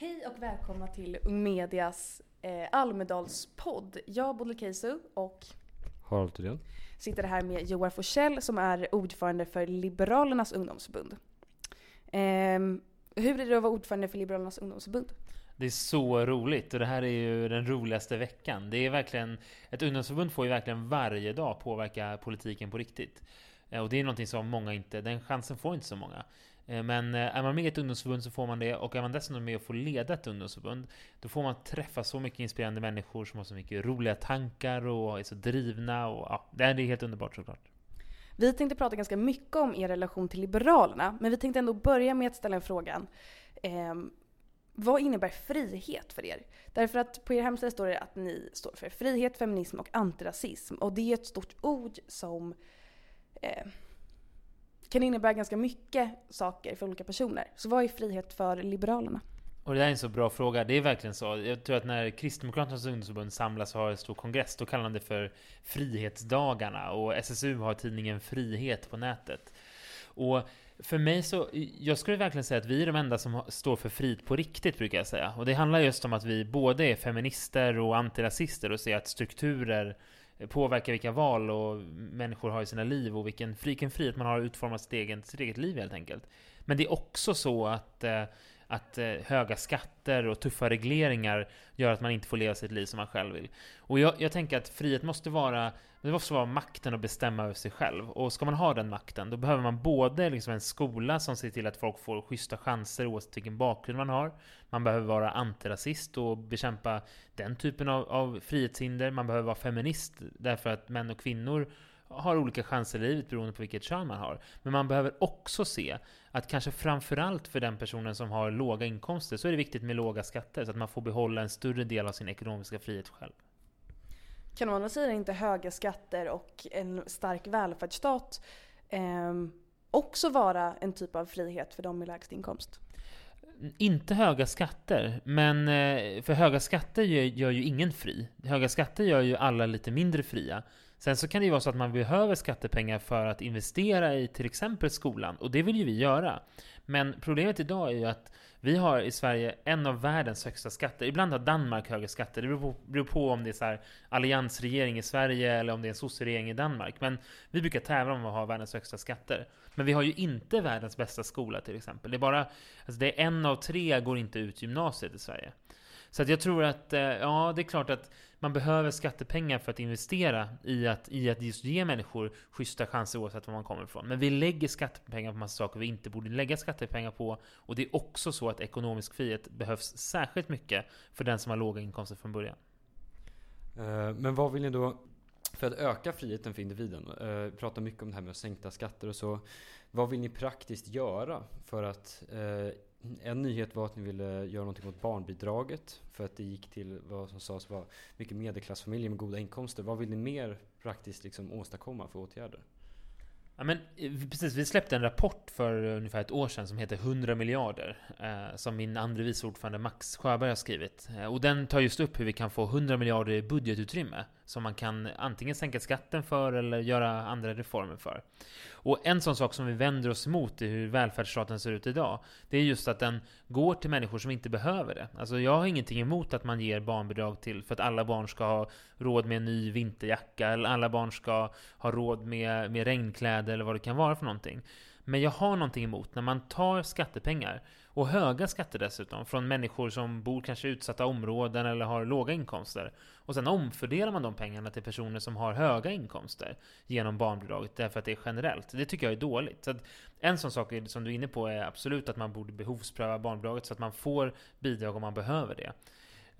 Hej och välkomna till Ung Medias eh, Almedalspodd. Jag, Bodil Keisu, och Harald Thydén. sitter här med Joar Forsell som är ordförande för Liberalernas ungdomsförbund. Ehm, hur är det att vara ordförande för Liberalernas ungdomsförbund? Det är så roligt och det här är ju den roligaste veckan. Det är verkligen, ett ungdomsförbund får ju verkligen varje dag påverka politiken på riktigt. Eh, Och det är någonting som många inte, den chansen får inte så många. Eh, men eh, är man med i ett ungdomsförbund så får man det och är man dessutom med och får leda ett ungdomsförbund då får man träffa så mycket inspirerande människor som har så mycket roliga tankar och är så drivna och ja, det är helt underbart såklart. Vi tänkte prata ganska mycket om er relation till Liberalerna, men vi tänkte ändå börja med att ställa en frågan. Eh, vad innebär frihet för er? Därför att på er hemsida står det att ni står för frihet, feminism och antirasism. Och det är ett stort ord som eh, kan innebära ganska mycket saker för olika personer. Så vad är frihet för Liberalerna? Och det där är en så bra fråga. Det är verkligen så. Jag tror att när Kristdemokraternas ungdomsförbund samlas och har en stor kongress, då kallar de det för Frihetsdagarna. Och SSU har tidningen Frihet på nätet. Och för mig så, jag skulle verkligen säga att vi är de enda som står för frihet på riktigt, brukar jag säga. Och det handlar just om att vi både är feminister och antirasister och ser att strukturer påverkar vilka val och människor har i sina liv och vilken, vilken frihet man har att utforma sitt eget, sitt eget liv helt enkelt. Men det är också så att eh, att eh, höga skatter och tuffa regleringar gör att man inte får leva sitt liv som man själv vill. Och jag, jag tänker att frihet måste vara, det måste vara makten att bestämma över sig själv. Och ska man ha den makten, då behöver man både liksom en skola som ser till att folk får schyssta chanser oavsett vilken bakgrund man har. Man behöver vara antirasist och bekämpa den typen av, av frihetshinder. Man behöver vara feminist därför att män och kvinnor har olika chanser i livet beroende på vilket kön man har. Men man behöver också se att kanske framförallt för den personen som har låga inkomster så är det viktigt med låga skatter så att man får behålla en större del av sin ekonomiska frihet själv. Kan å andra sidan inte höga skatter och en stark välfärdsstat ehm, också vara en typ av frihet för de med lägst inkomst? Inte höga skatter, men eh, för höga skatter gör, gör ju ingen fri. Höga skatter gör ju alla lite mindre fria. Sen så kan det ju vara så att man behöver skattepengar för att investera i till exempel skolan, och det vill ju vi göra. Men problemet idag är ju att vi har i Sverige en av världens högsta skatter. Ibland har Danmark högre skatter. Det beror på, beror på om det är så här alliansregering i Sverige eller om det är en sosseregering i Danmark. Men vi brukar tävla om att ha världens högsta skatter. Men vi har ju inte världens bästa skola till exempel. Det är bara, alltså det är en av tre går inte ut gymnasiet i Sverige. Så att jag tror att, eh, ja det är klart att man behöver skattepengar för att investera i att, i att just ge människor schyssta chanser oavsett var man kommer ifrån. Men vi lägger skattepengar på massa saker vi inte borde lägga skattepengar på. Och det är också så att ekonomisk frihet behövs särskilt mycket för den som har låga inkomster från början. Eh, men vad vill ni då, för att öka friheten för individen, eh, vi pratar mycket om det här med sänkta skatter och så. Vad vill ni praktiskt göra för att en nyhet var att ni ville göra någonting åt barnbidraget för att det gick till vad som sades var mycket medelklassfamiljer med goda inkomster. Vad vill ni mer praktiskt liksom åstadkomma för åtgärder? Ja, men, eh, precis, vi släppte en rapport för ungefär ett år sedan som heter 100 miljarder. Eh, som min andre vice ordförande Max Sjöberg har skrivit. Eh, och den tar just upp hur vi kan få 100 miljarder i budgetutrymme. Som man kan antingen sänka skatten för eller göra andra reformer för. Och en sån sak som vi vänder oss emot i hur välfärdsstaten ser ut idag. Det är just att den går till människor som inte behöver det. Alltså jag har ingenting emot att man ger barnbidrag till för att alla barn ska ha råd med en ny vinterjacka. Eller alla barn ska ha råd med, med regnkläder eller vad det kan vara för någonting. Men jag har någonting emot när man tar skattepengar, och höga skatter dessutom, från människor som bor kanske i utsatta områden eller har låga inkomster. Och sen omfördelar man de pengarna till personer som har höga inkomster genom barnbidraget därför att det är generellt. Det tycker jag är dåligt. Så att en sån sak som du är inne på är absolut att man borde behovspröva barnbidraget så att man får bidrag om man behöver det.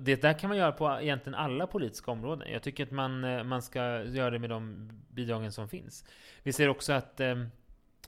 Det där kan man göra på egentligen alla politiska områden. Jag tycker att man, eh, man ska göra det med de bidragen som finns. Vi ser också att eh,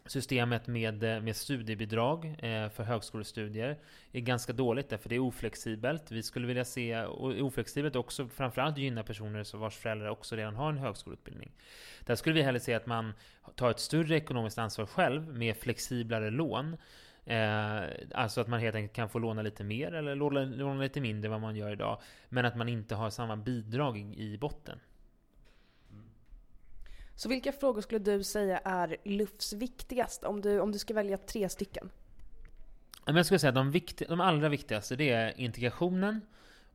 systemet med, eh, med studiebidrag eh, för högskolestudier är ganska dåligt därför det är oflexibelt. Vi skulle vilja se, och oflexibelt också framförallt gynna personer vars föräldrar också redan har en högskoleutbildning. Där skulle vi hellre se att man tar ett större ekonomiskt ansvar själv med flexiblare lån. Eh, alltså att man helt enkelt kan få låna lite mer eller låna, låna lite mindre än vad man gör idag. Men att man inte har samma bidrag i botten. Så vilka frågor skulle du säga är LUFs viktigast om du, om du ska välja tre stycken? Jag skulle säga att de, vikt, de allra viktigaste det är integrationen.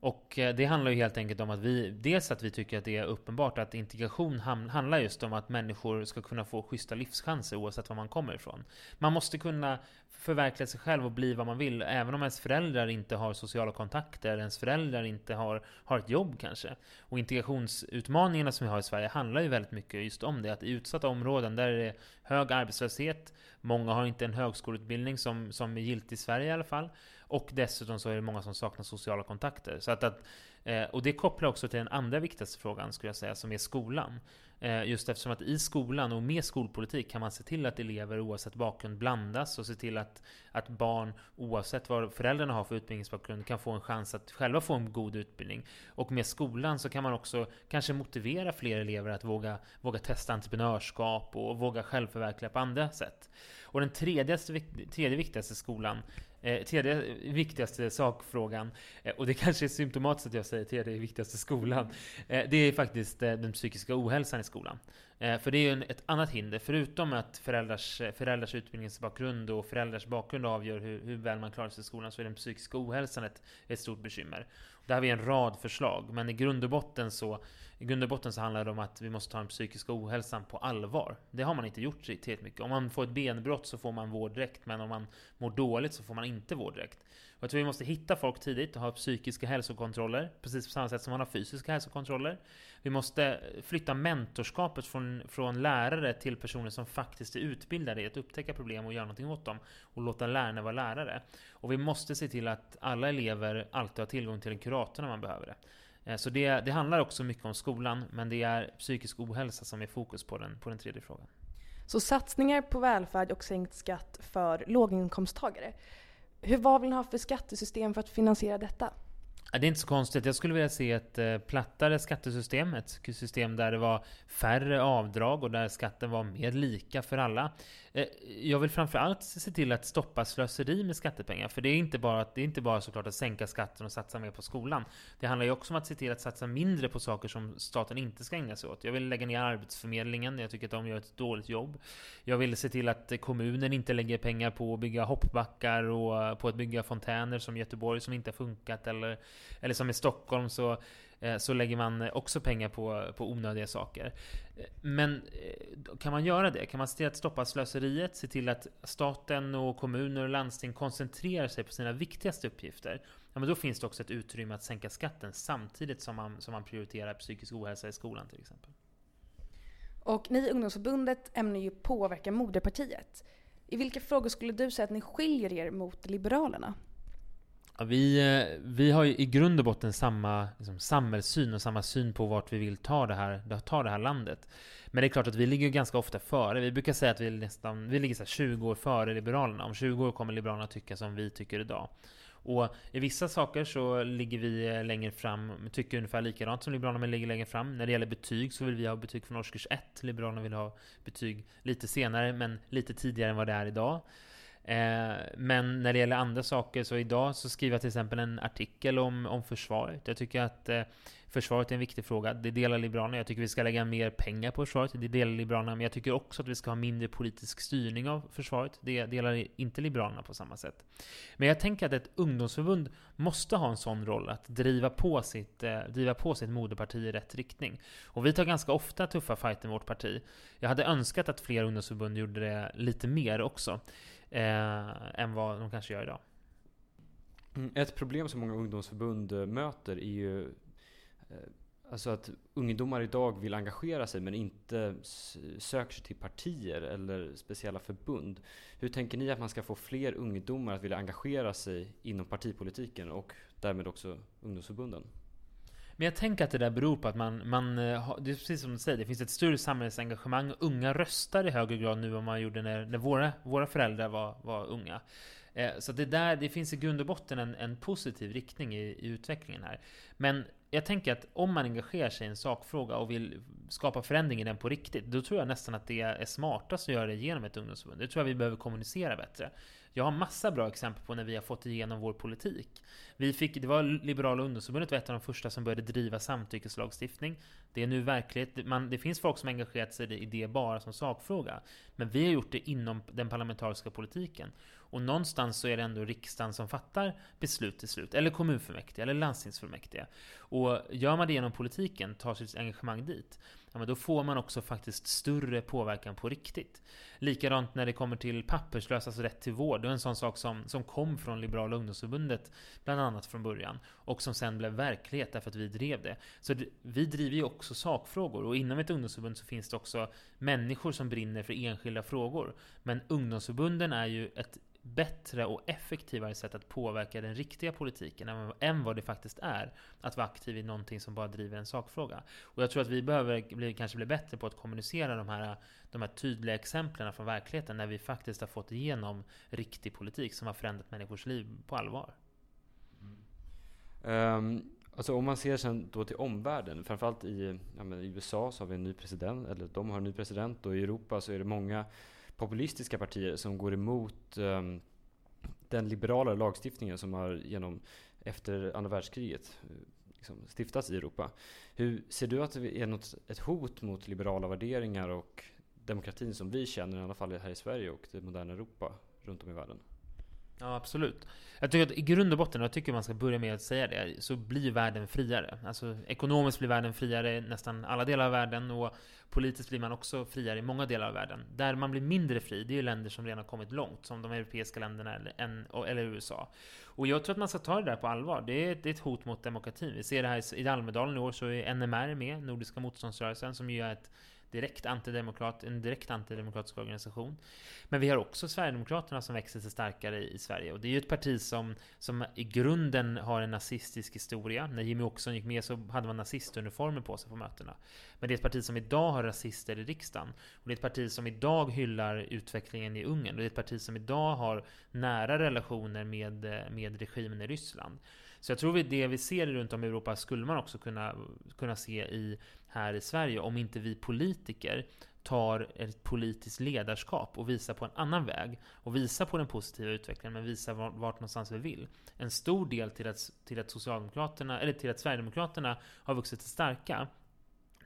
Och eh, det handlar ju helt enkelt om att vi, dels att vi tycker att det är uppenbart att integration handlar just om att människor ska kunna få schyssta livschanser oavsett var man kommer ifrån. Man måste kunna förverkliga sig själv och bli vad man vill, även om ens föräldrar inte har sociala kontakter, ens föräldrar inte har, har ett jobb kanske. Och integrationsutmaningarna som vi har i Sverige handlar ju väldigt mycket just om det, att i utsatta områden där det är hög arbetslöshet, många har inte en högskoleutbildning som, som är giltig i Sverige i alla fall, och dessutom så är det många som saknar sociala kontakter. Så att, att eh, och det kopplar också till den andra viktigaste frågan, skulle jag säga, som är skolan. Eh, just eftersom att i skolan och med skolpolitik kan man se till att elever oavsett bakgrund blandas och se till att, att barn oavsett vad föräldrarna har för utbildningsbakgrund kan få en chans att själva få en god utbildning. Och med skolan så kan man också kanske motivera fler elever att våga, våga testa entreprenörskap och våga självförverkliga på andra sätt. Och den tredje, tredje viktigaste skolan Eh, tredje viktigaste sakfrågan, eh, och det kanske är symptomatiskt att jag säger tredje viktigaste skolan, eh, det är faktiskt eh, den psykiska ohälsan i skolan. Eh, för det är ju en, ett annat hinder, förutom att föräldrars, eh, föräldrars utbildningsbakgrund och föräldrars bakgrund avgör hur, hur väl man klarar sig i skolan, så är den psykiska ohälsan ett, ett stort bekymmer. Där har vi en rad förslag, men i grund och botten så i grund och botten så handlar det om att vi måste ta den psykiska ohälsan på allvar. Det har man inte gjort tillräckligt mycket. Om man får ett benbrott så får man vård direkt, men om man mår dåligt så får man inte vård direkt. Och jag tror vi måste hitta folk tidigt och ha psykiska hälsokontroller, precis på samma sätt som man har fysiska hälsokontroller. Vi måste flytta mentorskapet från, från lärare till personer som faktiskt är utbildade i att upptäcka problem och göra någonting åt dem. Och låta lärarna vara lärare. Och vi måste se till att alla elever alltid har tillgång till en kurator när man behöver det. Eh, så det, det handlar också mycket om skolan, men det är psykisk ohälsa som är fokus på den, på den tredje frågan. Så satsningar på välfärd och sänkt skatt för låginkomsttagare. Hur, vad vill ni ha för skattesystem för att finansiera detta? Det är inte så konstigt. Jag skulle vilja se ett eh, plattare skattesystem. Ett system där det var färre avdrag och där skatten var mer lika för alla. Eh, jag vill framförallt se till att stoppa slöseri med skattepengar. För det är inte bara, det är inte bara såklart att sänka skatten och satsa mer på skolan. Det handlar ju också om att se till att satsa mindre på saker som staten inte ska ägna sig åt. Jag vill lägga ner Arbetsförmedlingen. Jag tycker att de gör ett dåligt jobb. Jag vill se till att kommunen inte lägger pengar på att bygga hoppbackar och eh, på att bygga fontäner som Göteborg som inte har funkat. Eller, eller som i Stockholm så eh, så lägger man också pengar på, på onödiga saker. Eh, men eh, kan man göra det? Kan man se till att stoppa slöseriet? Se till att staten och kommuner och landsting koncentrerar sig på sina viktigaste uppgifter? Ja, men då finns det också ett utrymme att sänka skatten samtidigt som man, som man prioriterar psykisk ohälsa i skolan till exempel. Och ni i ungdomsförbundet ämnar ju påverka moderpartiet. I vilka frågor skulle du säga att ni skiljer er mot Liberalerna? Ja, vi, eh, vi har ju i grund och botten samma liksom, samhällssyn och samma syn på vart vi vill ta det, här, ta det här landet. Men det är klart att vi ligger ganska ofta före. Vi brukar säga att vi, nästan, vi ligger så 20 år före Liberalerna. Om 20 år kommer Liberalerna tycka som vi tycker idag. Och i vissa saker så ligger vi eh, längre fram, tycker ungefär likadant som Liberalerna, men ligger längre fram. När det gäller betyg så vill vi ha betyg från årskurs 1. Liberalerna vill ha betyg lite senare, men lite tidigare än vad det är idag. Eh, men när det gäller andra saker, så idag så skriver jag till exempel en artikel om, om försvaret. Jag tycker att eh, försvaret är en viktig fråga. Det delar Liberalerna. Jag tycker vi ska lägga mer pengar på försvaret. Det delar Liberalerna. Men jag tycker också att vi ska ha mindre politisk styrning av försvaret. Det delar inte Liberalerna på samma sätt. Men jag tänker att ett ungdomsförbund måste ha en sån roll att driva på sitt, eh, driva på sitt moderparti i rätt riktning. Och vi tar ganska ofta tuffa fighter med vårt parti. Jag hade önskat att fler ungdomsförbund gjorde det lite mer också eh, än vad de kanske gör idag. Mm, ett problem som många ungdomsförbund eh, möter är ju eh, Alltså att ungdomar idag vill engagera sig men inte söker sig till partier eller speciella förbund. Hur tänker ni att man ska få fler ungdomar att vilja engagera sig inom partipolitiken och därmed också ungdomsförbunden? Men jag tänker att det där beror på att man, man eh, det är precis som du säger, det finns ett större samhällsengagemang. Unga röstar i högre grad nu än man gjorde när, när våra, våra föräldrar var, var unga. Eh, så det, där, det finns i grund och botten en, en positiv riktning i, i, utvecklingen här. Men jag tänker att om man engagerar sig i en sakfråga och vill skapa förändring i den på riktigt, då tror jag nästan att det är smartast att göra det genom ett ungdomsförbund. Det tror jag vi behöver kommunicera bättre. Jag har massa bra exempel på när vi har fått igenom vår politik. Vi fick, det var Liberala ungdomsförbundet var ett av de första som började driva samtyckeslagstiftning. Det är nu verklighet. Man, det finns folk som engagerat sig i det bara som sakfråga. Men vi har gjort det inom den parlamentariska politiken. Och någonstans så är det ändå riksdagen som fattar beslut till slut. Eller kommunfullmäktige, eller landstingsfullmäktige. Och gör man det genom politiken, tar sitt engagemang dit, ja, men då får man också faktiskt större påverkan på riktigt. Likadant när det kommer till papperslösas rätt till vård. Det är en sån sak som, som kom från Liberala ungdomsförbundet, bland annat från början. Och som sen blev verklighet därför att vi drev det. Så det, vi driver ju också sakfrågor. Och inom ett ungdomsförbund så finns det också människor som brinner för enskilda frågor. Men ungdomsförbunden är ju ett bättre och effektivare sätt att påverka den riktiga politiken än vad det faktiskt är att vara aktiv i någonting som bara driver en sakfråga. Och jag tror att vi behöver bli, kanske bli bättre på att kommunicera de här, de här tydliga exemplen från verkligheten när vi faktiskt har fått igenom riktig politik som har förändrat människors liv på allvar. Um, alltså om man ser sen då till omvärlden, framförallt i, ja, i USA så har vi en ny president, eller de har en ny president och i Europa så är det många populistiska partier som går emot um, den liberala lagstiftningen som har genom efter andra världskriget eh, liksom stiftats i Europa. Hur ser du att det är något, ett hot mot liberala värderingar och demokratin som vi känner i alla fall här i Sverige och det moderna Europa runt om i världen? Ja, absolut. Jag tycker att i grund och botten, och jag tycker man ska börja med att säga det, så blir världen friare. Alltså ekonomiskt blir världen friare i nästan alla delar av världen och politiskt blir man också friare i många delar av världen. Där man blir mindre fri, det är ju länder som redan har kommit långt, som de europeiska länderna eller, eller USA. Och jag tror att man ska ta det där på allvar. Det är, det är ett hot mot demokratin. Vi ser det här i Almedalen i år, så är NMR med, Nordiska motståndsrörelsen, som ju är ett direkt antidemokrat, en direkt antidemokratisk organisation. Men vi har också Sverigedemokraterna som växer sig starkare i, Sverige. Och det är ju ett parti som, som i grunden har en nazistisk historia. När Jimmy Åkesson gick med så hade man nazistuniformer på sig på mötena. Men det är ett parti som idag har rasister i riksdagen. Och det är ett parti som idag hyllar utvecklingen i Ungern. Och det är ett parti som idag har nära relationer med, med regimen i Ryssland. Så jag tror att det vi ser runt om i Europa skulle man också kunna, kunna se i, här i Sverige om inte vi politiker tar ett politiskt ledarskap och visar på en annan väg och visar på den positiva utvecklingen men visar vart, vart någonstans vi vill. En stor del till att, till att Socialdemokraterna, eller till att Sverigedemokraterna har vuxit sig starka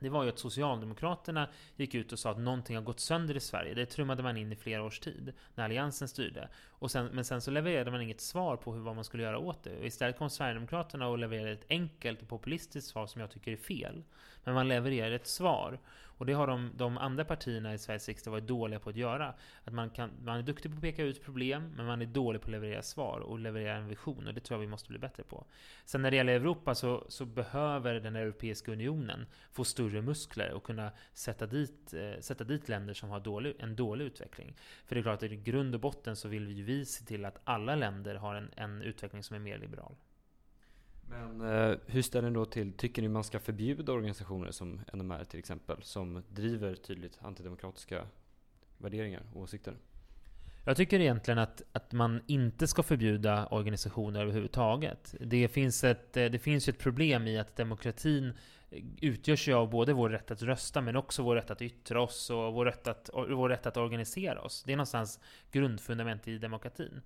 det var ju att Socialdemokraterna gick ut och sa att någonting har gått sönder i Sverige. Det trummade man in i flera års tid, när Alliansen styrde. Och sen, men sen så levererade man inget svar på hur, vad man skulle göra åt det. Och istället kom Sverigedemokraterna och levererade ett enkelt och populistiskt svar som jag tycker är fel. Men man levererade ett svar. Och det har de, de andra partierna i Sveriges riksdag varit dåliga på att göra. Att man, kan, man är duktig på att peka ut problem, men man är dålig på att leverera svar och leverera en vision. Och det tror jag vi måste bli bättre på. Sen när det gäller Europa så, så behöver den Europeiska Unionen få större muskler och kunna sätta dit, eh, sätta dit länder som har dålig, en dålig utveckling. För det är klart att i grund och botten så vill ju vi se till att alla länder har en, en utveckling som är mer liberal. Men eh, hur ställer ni då till, tycker ni man ska förbjuda organisationer som NMR till exempel, som driver tydligt antidemokratiska värderingar och åsikter? Jag tycker egentligen att, att man inte ska förbjuda organisationer överhuvudtaget. Det finns, ett, eh, det finns ju ett problem i att demokratin eh, utgörs ju av både vår rätt att rösta men också vår rätt att yttra oss och vår rätt att, vår rätt att organisera oss. Det är någonstans grundfundament i demokratin.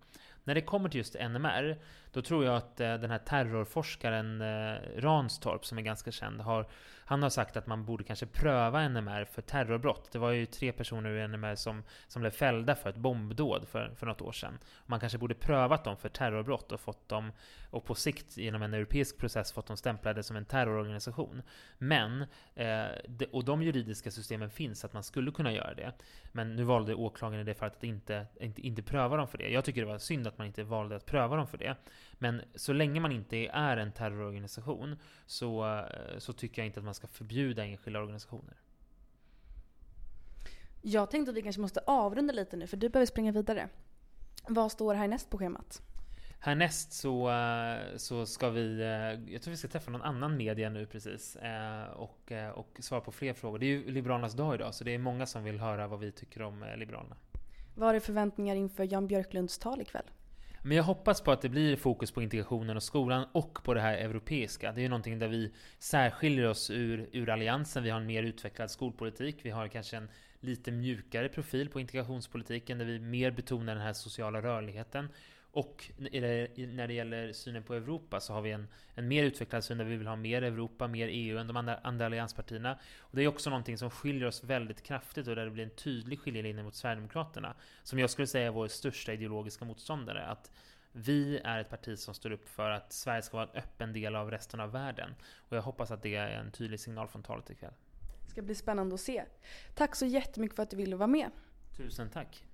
När det kommer till just NMR, då tror jag att eh, den här terrorforskaren eh, Ranstorp, som är ganska känd, har, han har sagt att man borde kanske pröva NMR för terrorbrott. Det var ju tre personer ur NMR som, som blev fällda för ett bombdåd för, för något år sedan. Man kanske borde prövat dem för terrorbrott och fått dem, och på sikt genom en europeisk process fått dem stämplade som en terrororganisation. Men, eh, och de juridiska systemen finns att man skulle kunna göra det. Men nu valde åklagaren i det fallet att inte, inte, inte pröva dem för det. Jag tycker det var synd att man inte valde att pröva dem för det. Men så länge man inte är en terrororganisation så, eh, så tycker jag inte att man ska förbjuda enskilda organisationer. Jag tänkte att vi kanske måste avrunda lite nu för du behöver springa vidare. Vad står härnäst på schemat? Härnäst så, eh, så ska vi, eh, jag tror vi ska träffa någon annan media nu precis och, och svara på fler frågor. Det är ju Liberalernas dag idag så det är många som vill höra vad vi tycker om Liberalerna. Vad är förväntningar inför Jan Björklunds tal ikväll? Men jag hoppas på att det blir fokus på integrationen och skolan och på det här europeiska. Det är ju någonting där vi särskiljer oss ur, ur alliansen. Vi har en mer utvecklad skolpolitik. Vi har kanske en lite mjukare profil på integrationspolitiken där vi mer betonar den här sociala rörligheten. Och när det gäller synen på Europa så har vi en, en mer utvecklad syn där vi vill ha mer Europa, mer EU än de andra, andra allianspartierna. Och det är också någonting som skiljer oss väldigt kraftigt och där det blir en tydlig skiljelinje mot Sverigedemokraterna. Som jag skulle säga är vår största ideologiska motståndare. Att vi är ett parti som står upp för att Sverige ska vara en öppen del av resten av världen. Och jag hoppas att det är en tydlig signal från talet ikväll. Det ska bli spännande att se. Tack så jättemycket för att du ville vara med. Tusen tack.